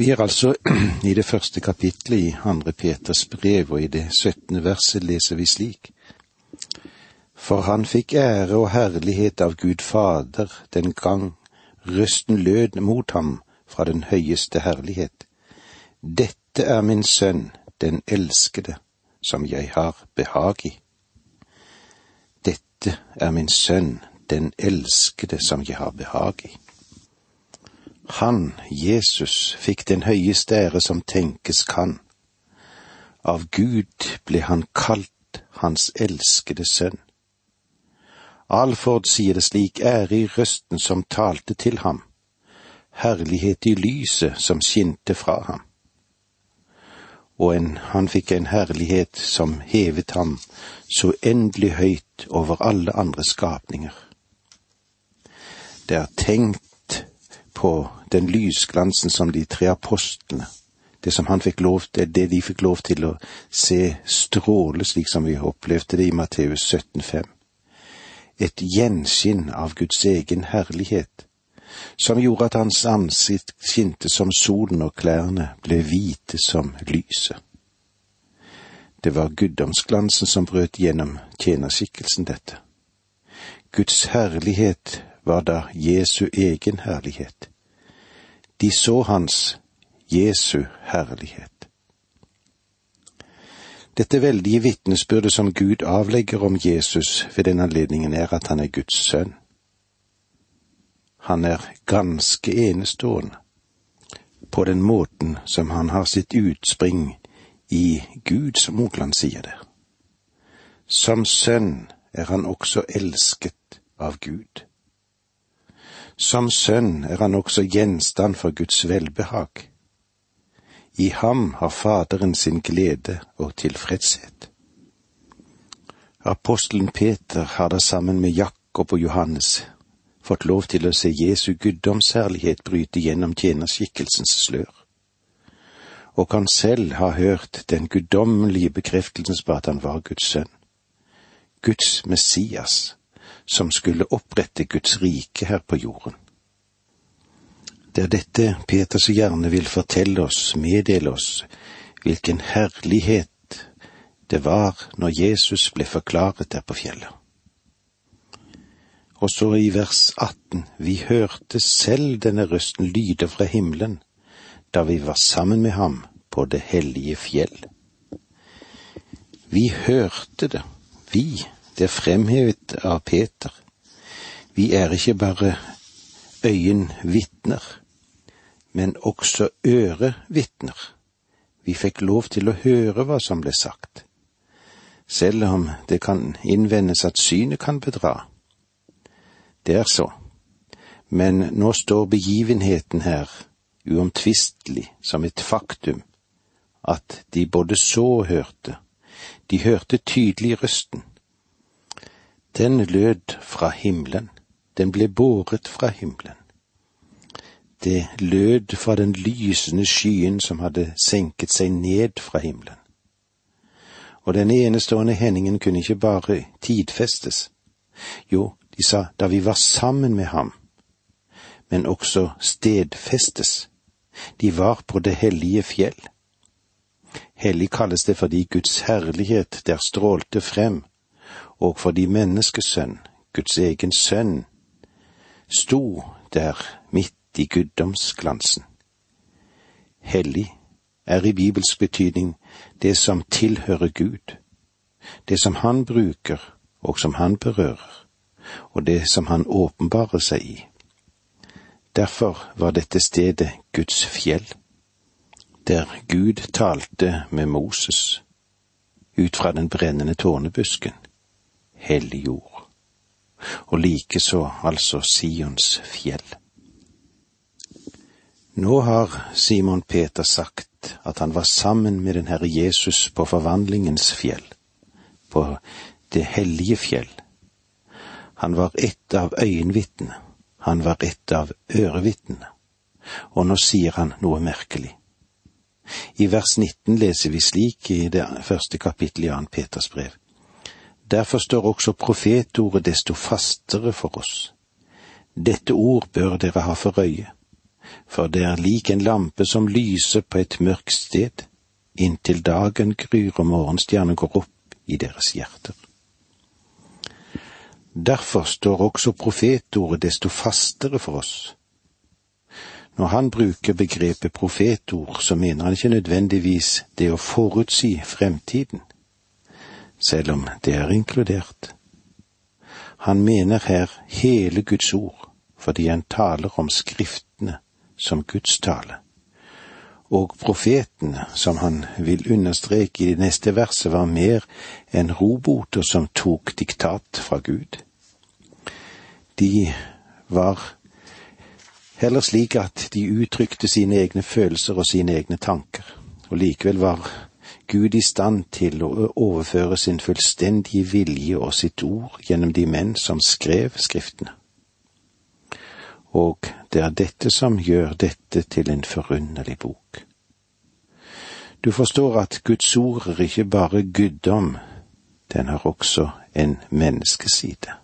Vi er altså i det første kapitlet i andre Peters brev, og i det syttende verset leser vi slik. For han fikk ære og herlighet av Gud Fader den gang røsten lød mot ham fra den høyeste herlighet. Dette er min sønn, den elskede, som jeg har behag i. Dette er min sønn, den elskede, som jeg har behag i. Han, Jesus, fikk den høyeste ære som tenkes kan. Av Gud ble han kalt hans elskede sønn. Alford sier det slik, ære i røsten som talte til ham, herlighet i lyset som skinte fra ham. Og en, han fikk en herlighet som hevet ham så endelig høyt over alle andre skapninger. Det er tenkt på den lysglansen som de tre apostlene, det som han fikk lov til, det de fikk lov til å se stråle slik som vi opplevde det i Matteus 17,5. Et gjenskinn av Guds egen herlighet, som gjorde at hans ansikt skinte som solen og klærne ble hvite som lyset. Det var guddomsglansen som brøt gjennom tjenerskikkelsen, dette. Guds herlighet var da Jesu egen herlighet. De så hans Jesu herlighet. Dette veldige vitnesbyrdet som Gud avlegger om Jesus ved den anledningen, er at han er Guds sønn. Han er ganske enestående på den måten som han har sitt utspring i Gud, som Okland sier det. Som sønn er han også elsket av Gud. Som sønn er han også gjenstand for Guds velbehag. I ham har Faderen sin glede og tilfredshet. Apostelen Peter har da sammen med Jakob og Johannes fått lov til å se Jesu guddomsherlighet bryte gjennom tjenerskikkelsens slør, og kan selv ha hørt den guddommelige bekreftelsen på at han var Guds sønn, Guds Messias, som skulle opprette Guds rike her på jorden. Det er dette Peter så gjerne vil fortelle oss, meddele oss, hvilken herlighet det var når Jesus ble forklaret der på fjellet. Og så i vers 18, vi hørte selv denne røsten lyde fra himmelen da vi var sammen med ham på det hellige fjell. Vi hørte det, vi, det er fremhevet av Peter. Vi er ikke bare øyenvitner, men også ørevitner. Vi fikk lov til å høre hva som ble sagt, selv om det kan innvendes at synet kan bedra. Det er så, men nå står begivenheten her uomtvistelig som et faktum, at de både så og hørte, de hørte tydelig røsten, den lød fra himmelen, den ble båret fra himmelen. Det lød fra den lysende skyen som hadde senket seg ned fra himmelen. Og denne enestående hendingen kunne ikke bare tidfestes. Jo, de sa da vi var sammen med ham, men også stedfestes. De var på det hellige fjell. Hellig kalles det fordi Guds herlighet der strålte frem og fordi menneskesønn, Guds egen sønn, sto der midt i guddomsglansen. Hellig er i Bibels betydning det som tilhører Gud, det som Han bruker og som Han berører, og det som Han åpenbarer seg i. Derfor var dette stedet Guds fjell, der Gud talte med Moses ut fra den brennende tårnebusken hellig jord, og likeså altså Sions fjell. Nå har Simon Peter sagt at han var sammen med den Herre Jesus på forvandlingens fjell, på det hellige fjell. Han var ett av øyenvitnene, han var ett av ørevitnene, og nå sier han noe merkelig. I vers 19 leser vi slik i det første kapittelet i Ann Peters brev. Derfor står også profetordet desto fastere for oss. Dette ord bør dere ha for øye. for det er lik en lampe som lyser på et mørkt sted, inntil dagen gryr og morgenstjernen går opp i deres hjerter. Derfor står også profetordet desto fastere for oss. Når han bruker begrepet profetord, så mener han ikke nødvendigvis det å forutsi fremtiden, selv om det er inkludert. Han mener her hele Guds ord, fordi han taler om Skriftene som Guds tale. Og profetene, som han vil understreke i det neste verset, var mer enn roboter som tok diktat fra Gud. De var heller slik at de uttrykte sine egne følelser og sine egne tanker, og likevel var Gud i stand til å overføre sin fullstendige vilje og sitt ord gjennom de menn som skrev Skriftene. Og det er dette som gjør dette til en forunderlig bok. Du forstår at Guds ord er ikke bare guddom, den har også en menneskeside.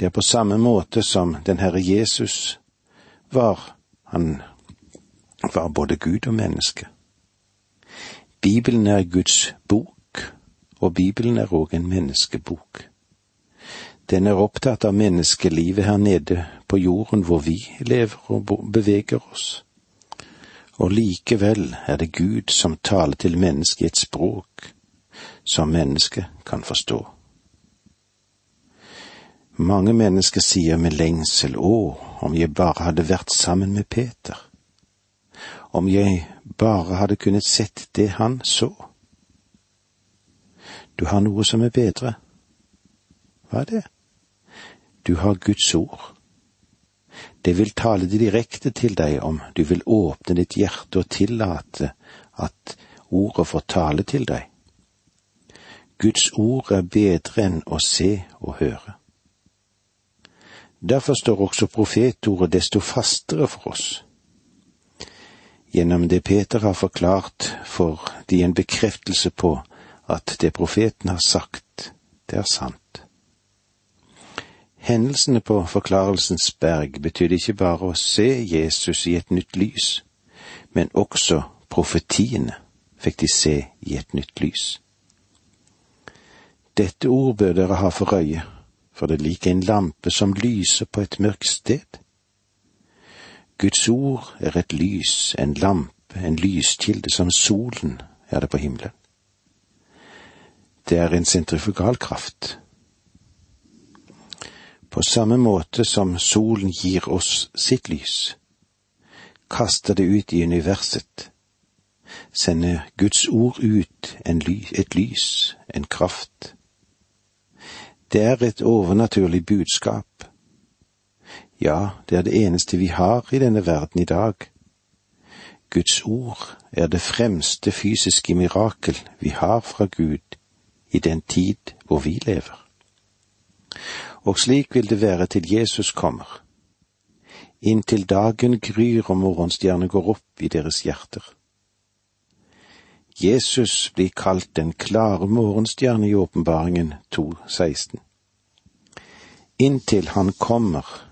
Det er på samme måte som den Herre Jesus var, han var både Gud og menneske. Bibelen er Guds bok, og Bibelen er òg en menneskebok. Den er opptatt av menneskelivet her nede på jorden hvor vi lever og beveger oss. Og likevel er det Gud som taler til mennesket i et språk som mennesket kan forstå. Mange mennesker sier med lengsel å, om jeg bare hadde vært sammen med Peter, om jeg bare hadde kunnet sett det han så. Du har noe som er bedre. Hva er det? Du har Guds ord. Det vil tale direkte til deg om du vil åpne ditt hjerte og tillate at ordet får tale til deg. Guds ord er bedre enn å se og høre. Derfor står også profetordet desto fastere for oss. Gjennom det Peter har forklart, får de en bekreftelse på at det profeten har sagt, det er sant. Hendelsene på Forklarelsens berg betydde ikke bare å se Jesus i et nytt lys, men også profetiene fikk de se i et nytt lys. Dette ord bør dere ha for øye, for det er like en lampe som lyser på et mørkt sted. Guds ord er et lys, en lampe, en lyskilde som solen er det på himmelen. Det er en sentrifugalkraft på samme måte som solen gir oss sitt lys, kaster det ut i universet, sender Guds ord ut ly, et lys, en kraft. Det er et overnaturlig budskap. Ja, det er det eneste vi har i denne verden i dag. Guds ord er det fremste fysiske mirakel vi har fra Gud i den tid hvor vi lever og slik vil det være til Jesus kommer, inntil dagen gryr og morgenstjernen går opp i deres hjerter. Jesus blir kalt den klare morgenstjerne i åpenbaringen 2.16. Inntil han kommer,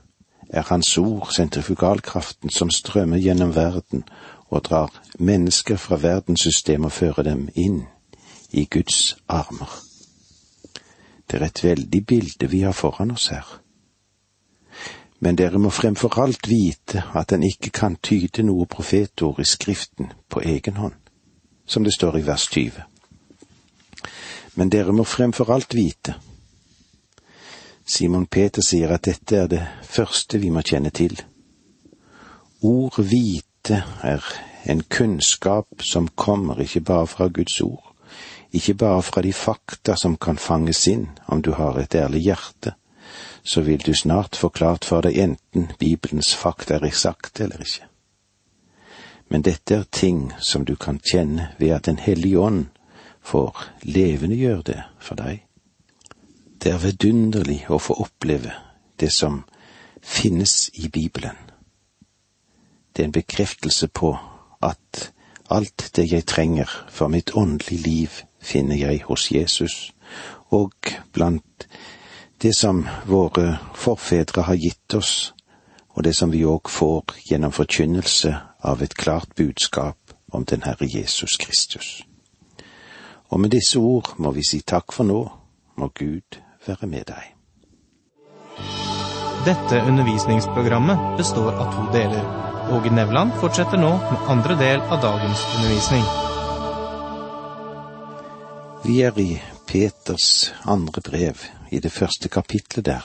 er hans ord sentrifugalkraften som strømmer gjennom verden og drar mennesker fra verdenssystemet og fører dem inn i Guds armer. Det er et veldig bilde vi har foran oss her. Men dere må fremfor alt vite at en ikke kan tyde noe profetord i Skriften på egen hånd, som det står i vers 20. Men dere må fremfor alt vite. Simon Peter sier at dette er det første vi må kjenne til. Ord vite er en kunnskap som kommer ikke bare fra Guds ord, ikke bare fra de fakta som kan fanges inn om du har et ærlig hjerte, så vil du snart få klart for deg enten Bibelens fakta er eksakte eller ikke. Men dette er ting som du kan kjenne ved at Den hellige ånd får levendegjøre det for deg. Det er vidunderlig å få oppleve det som finnes i Bibelen. Det er en bekreftelse på at alt det jeg trenger for mitt åndelige liv finner jeg hos Jesus, og blant det som våre forfedre har gitt oss, og det som vi òg får gjennom forkynnelse av et klart budskap om den Herre Jesus Kristus. Og med disse ord må vi si takk for nå, må Gud være med deg. Dette undervisningsprogrammet består av to deler. Åge Nevland fortsetter nå med andre del av dagens undervisning. Vi er i Peters andre brev, i det første kapitlet der,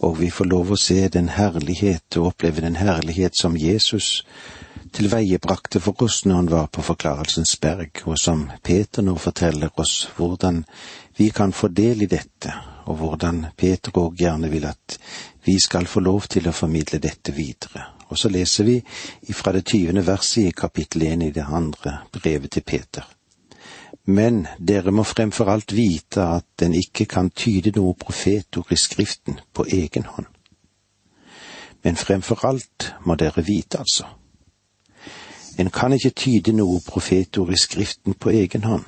og vi får lov å se den herlighet og oppleve den herlighet som Jesus tilveiebrakte for oss når han var på Forklarelsens berg, og som Peter nå forteller oss hvordan vi kan få del i dette, og hvordan Peter òg gjerne vil at vi skal få lov til å formidle dette videre. Og så leser vi ifra det tyvende verset i kapittel én i det andre brevet til Peter. Men dere må fremfor alt vite at den ikke kan tyde noe profetord i Skriften på egen hånd. Men fremfor alt må dere vite, altså. En kan ikke tyde noe profetord i Skriften på egen hånd.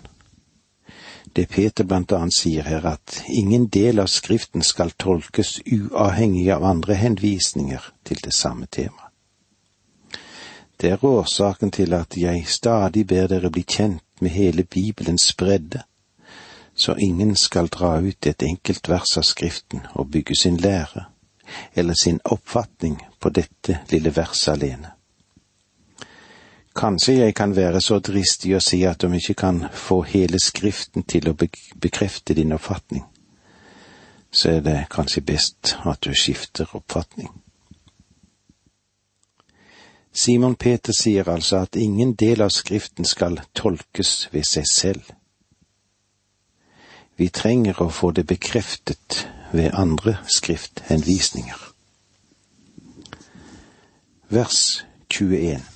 Det Peter blant annet sier her, at ingen del av Skriften skal tolkes uavhengig av andre henvisninger til det samme temaet. Det er årsaken til at jeg stadig ber dere bli kjent med hele Bibelens bredde, så ingen skal dra ut et enkelt vers av Skriften og bygge sin lære eller sin oppfatning på dette lille verset alene. Kanskje jeg kan være så dristig å si at om ikke kan få hele Skriften til å bekrefte din oppfatning, så er det kanskje best at du skifter oppfatning. Simon Peter sier altså at ingen del av Skriften skal tolkes ved seg selv. Vi trenger å få det bekreftet ved andre skrifthenvisninger. Vers 21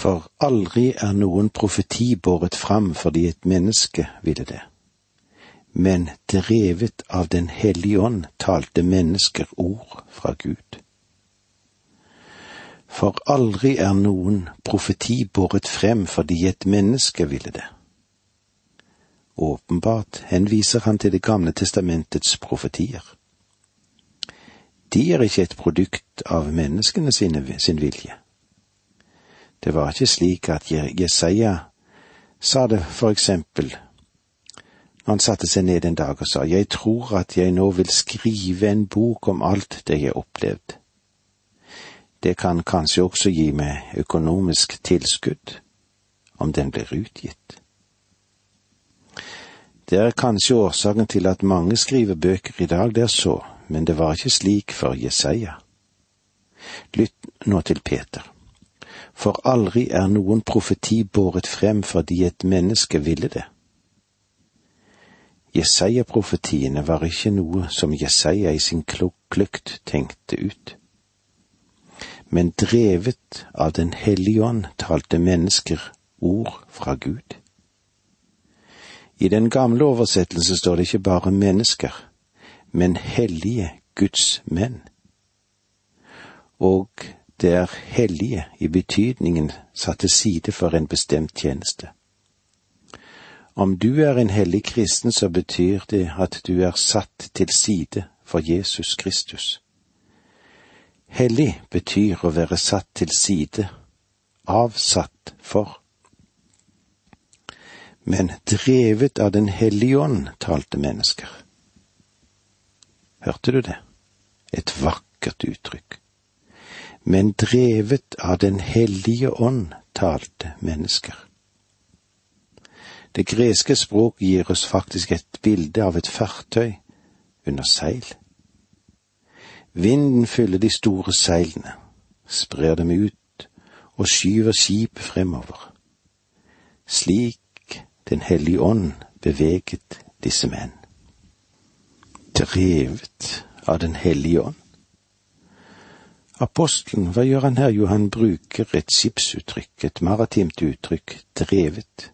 For aldri er noen profeti båret fram fordi et menneske ville det, men drevet av Den hellige ånd talte mennesker ord fra Gud for aldri er noen profeti båret frem fordi et menneske ville det. Åpenbart henviser han til Det gamle testamentets profetier. De er ikke et produkt av menneskene sine, sin vilje. Det var ikke slik at Jesaja sa det for eksempel han satte seg ned en dag og sa, Jeg tror at jeg nå vil skrive en bok om alt det jeg opplevde det kan kanskje også gi meg økonomisk tilskudd, om den blir utgitt. Det er kanskje årsaken til at mange skriver bøker i dag, det er så, men det var ikke slik for Jesaja. Lytt nå til Peter. For aldri er noen profeti båret frem fordi et menneske ville det. Jesaja-profetiene var ikke noe som Jesaja i sin klukt tenkte ut men drevet av Den hellige ånd talte mennesker ord fra Gud. I den gamle oversettelse står det ikke bare mennesker, men hellige Guds menn. Og det er hellige i betydningen satt til side for en bestemt tjeneste. Om du er en hellig kristen, så betyr det at du er satt til side for Jesus Kristus. Hellig betyr å være satt til side, avsatt for. Men drevet av Den hellige ånd talte mennesker. Hørte du det? Et vakkert uttrykk. Men drevet av Den hellige ånd talte mennesker. Det greske språk gir oss faktisk et bilde av et fartøy under seil. Vinden fyller de store seilene, sprer dem ut og skyver skipet fremover. Slik Den hellige ånd beveget disse menn. Drevet av Den hellige ånd. Apostelen, hva gjør han her? Jo, han bruker et skipsuttrykk, et maritimt uttrykk, drevet.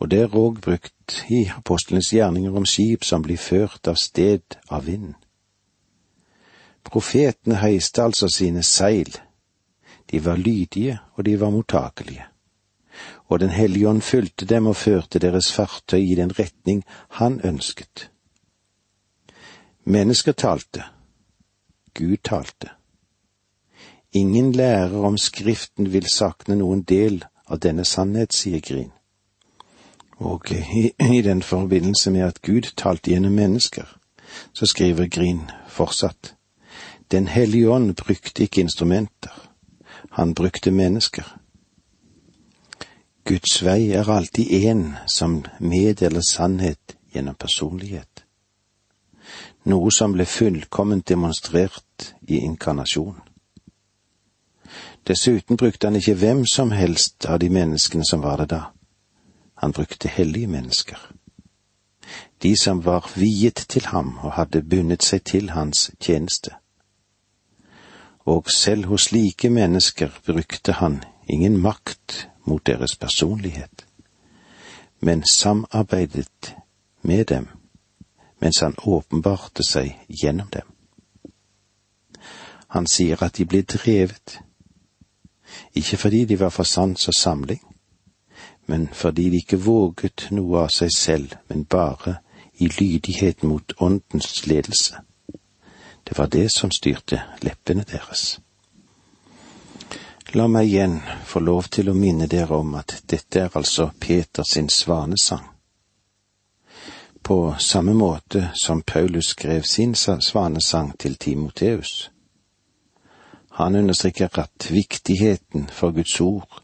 Og det er òg brukt i apostelens gjerninger om skip som blir ført av sted av vind. Profetene heiste altså sine seil. De var lydige, og de var mottakelige. Og Den hellige ånd fulgte dem og førte deres fartøy i den retning han ønsket. Mennesker talte, Gud talte. Ingen lærer om Skriften vil sakne noen del av denne sannhet, sier Grin. Og i, i den forbindelse med at Gud talte gjennom mennesker, så skriver Grin fortsatt. Den hellige ånd brukte ikke instrumenter, han brukte mennesker. Guds vei er alltid én som meddeler sannhet gjennom personlighet, noe som ble fullkomment demonstrert i inkarnasjon. Dessuten brukte han ikke hvem som helst av de menneskene som var det da. Han brukte hellige mennesker. De som var viet til ham og hadde bundet seg til hans tjeneste. Og selv hos slike mennesker brukte han ingen makt mot deres personlighet, men samarbeidet med dem mens han åpenbarte seg gjennom dem. Han sier at de ble drevet ikke fordi de var for sans og samling, men fordi de ikke våget noe av seg selv, men bare i lydighet mot åndens ledelse. Det var det som styrte leppene deres. La meg igjen få lov til å minne dere om at dette er altså Peters svanesang. På samme måte som Paulus skrev sin svanesang til Timoteus. Han understreker at viktigheten for Guds ord,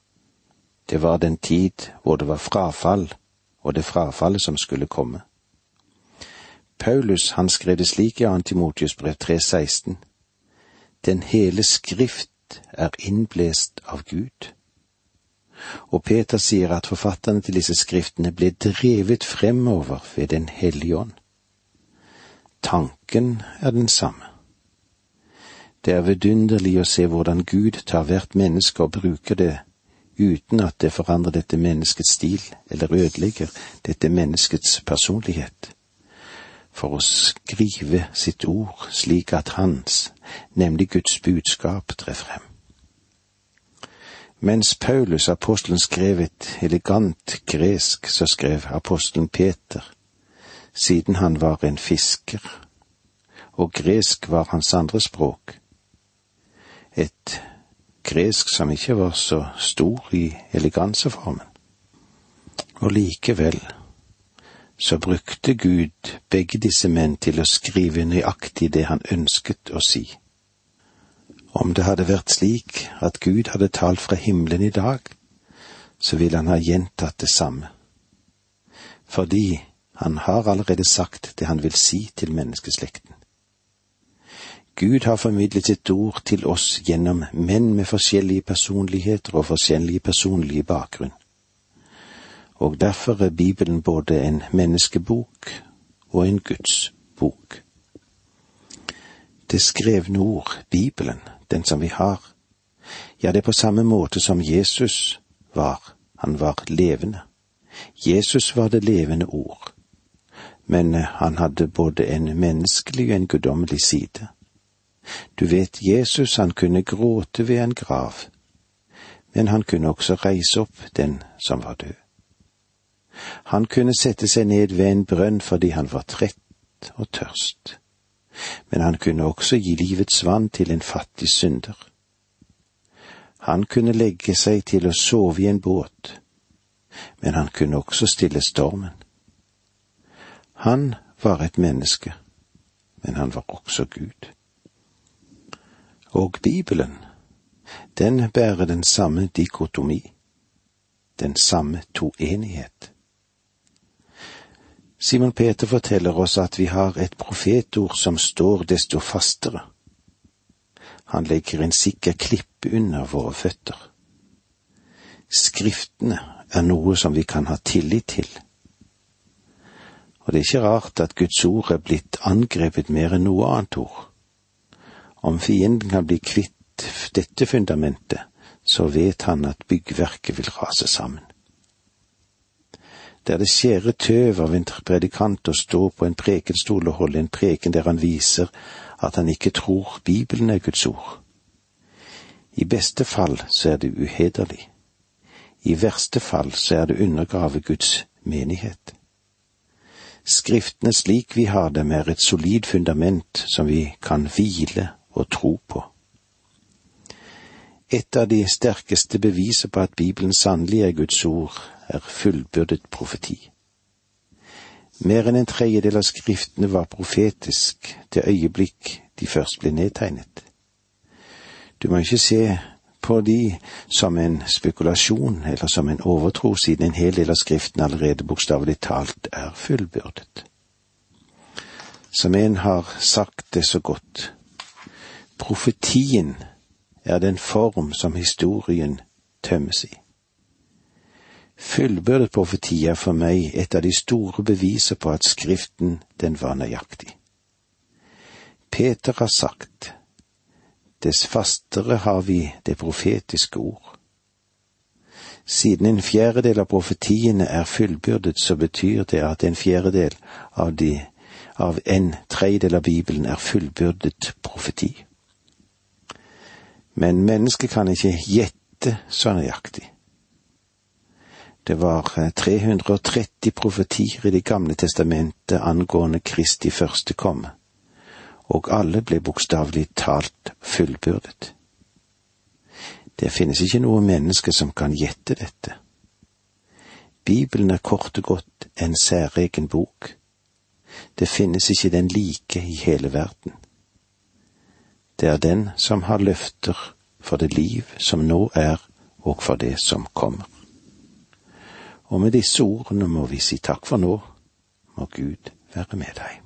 det var den tid hvor det var frafall, og det frafallet som skulle komme. Paulus han skrev det slik i 2. Timotius brev 3,16. Den hele Skrift er innblest av Gud. Og Peter sier at forfatterne til disse skriftene ble drevet fremover ved Den hellige ånd. Tanken er den samme. Det er vidunderlig å se hvordan Gud tar hvert menneske og bruker det uten at det forandrer dette menneskets stil eller ødelegger dette menneskets personlighet, for å skrive sitt ord slik at hans, nemlig Guds budskap, trer frem. Mens Paulus, apostelen, skrev et elegant gresk, så skrev apostelen Peter, siden han var en fisker, og gresk var hans andre språk et gresk som ikke var så stor i eleganseformen. Og likevel så brukte Gud begge disse menn til å skrive nøyaktig det han ønsket å si. Om det hadde vært slik at Gud hadde talt fra himmelen i dag, så ville han ha gjentatt det samme. Fordi han har allerede sagt det han vil si til menneskeslekten. Gud har formidlet sitt ord til oss gjennom menn med forskjellige personligheter og forskjellige personlige bakgrunn. Og derfor er Bibelen både en menneskebok og en Guds bok. Det skrevne ord, Bibelen, den som vi har, ja, det er på samme måte som Jesus var, han var levende. Jesus var det levende ord, men han hadde både en menneskelig og en guddommelig side. Du vet, Jesus han kunne gråte ved en grav, men han kunne også reise opp den som var død. Han kunne sette seg ned ved en brønn fordi han var trett og tørst, men han kunne også gi livets vann til en fattig synder. Han kunne legge seg til å sove i en båt, men han kunne også stille stormen. Han var et menneske, men han var også Gud. Og Bibelen, den bærer den samme dikotomi, den samme toenighet. Simon Peter forteller oss at vi har et profetord som står desto fastere. Han legger en sikker klippe under våre føtter. Skriftene er noe som vi kan ha tillit til. Og det er ikke rart at Guds ord er blitt angrepet mer enn noe annet ord. Om fienden kan bli kvitt dette fundamentet, så vet han at byggverket vil rase sammen. Det er det skjære tøv av en predikant å stå på en prekenstol og holde en preken der han viser at han ikke tror Bibelen er Guds ord. I beste fall så er det uhederlig. I verste fall så er det undergrave Guds menighet. Skriftene slik vi har dem, er et solid fundament som vi kan hvile og tro på. Et av de sterkeste beviser på at Bibelen sannelig er Guds ord, er fullbyrdet profeti. Mer enn en tredjedel av skriftene var profetisk det øyeblikk de først ble nedtegnet. Du må ikke se på de som en spekulasjon eller som en overtro, siden en hel del av skriften allerede bokstavelig talt er fullbyrdet. Som en har sagt det så godt, profetien er den form som historien tømmes i. Fullbyrdet profeti er for meg et av de store beviser på at Skriften, den var nøyaktig. Peter har sagt, dess fastere har vi det profetiske ord. Siden en fjerdedel av profetiene er fullbyrdet, så betyr det at en fjerdedel av, de, av en tredjedel av Bibelen er fullbyrdet profeti. Men mennesket kan ikke gjette så nøyaktig. Det var 330 eh, profetier i Det gamle testamentet angående Kristi første komme, og alle ble bokstavelig talt fullbyrdet. Det finnes ikke noe menneske som kan gjette dette. Bibelen er kort og godt en særegen bok. Det finnes ikke den like i hele verden. Det er den som har løfter for det liv som nå er, og for det som kommer. Og med disse ordene må vi si takk for nå. Må Gud være med deg.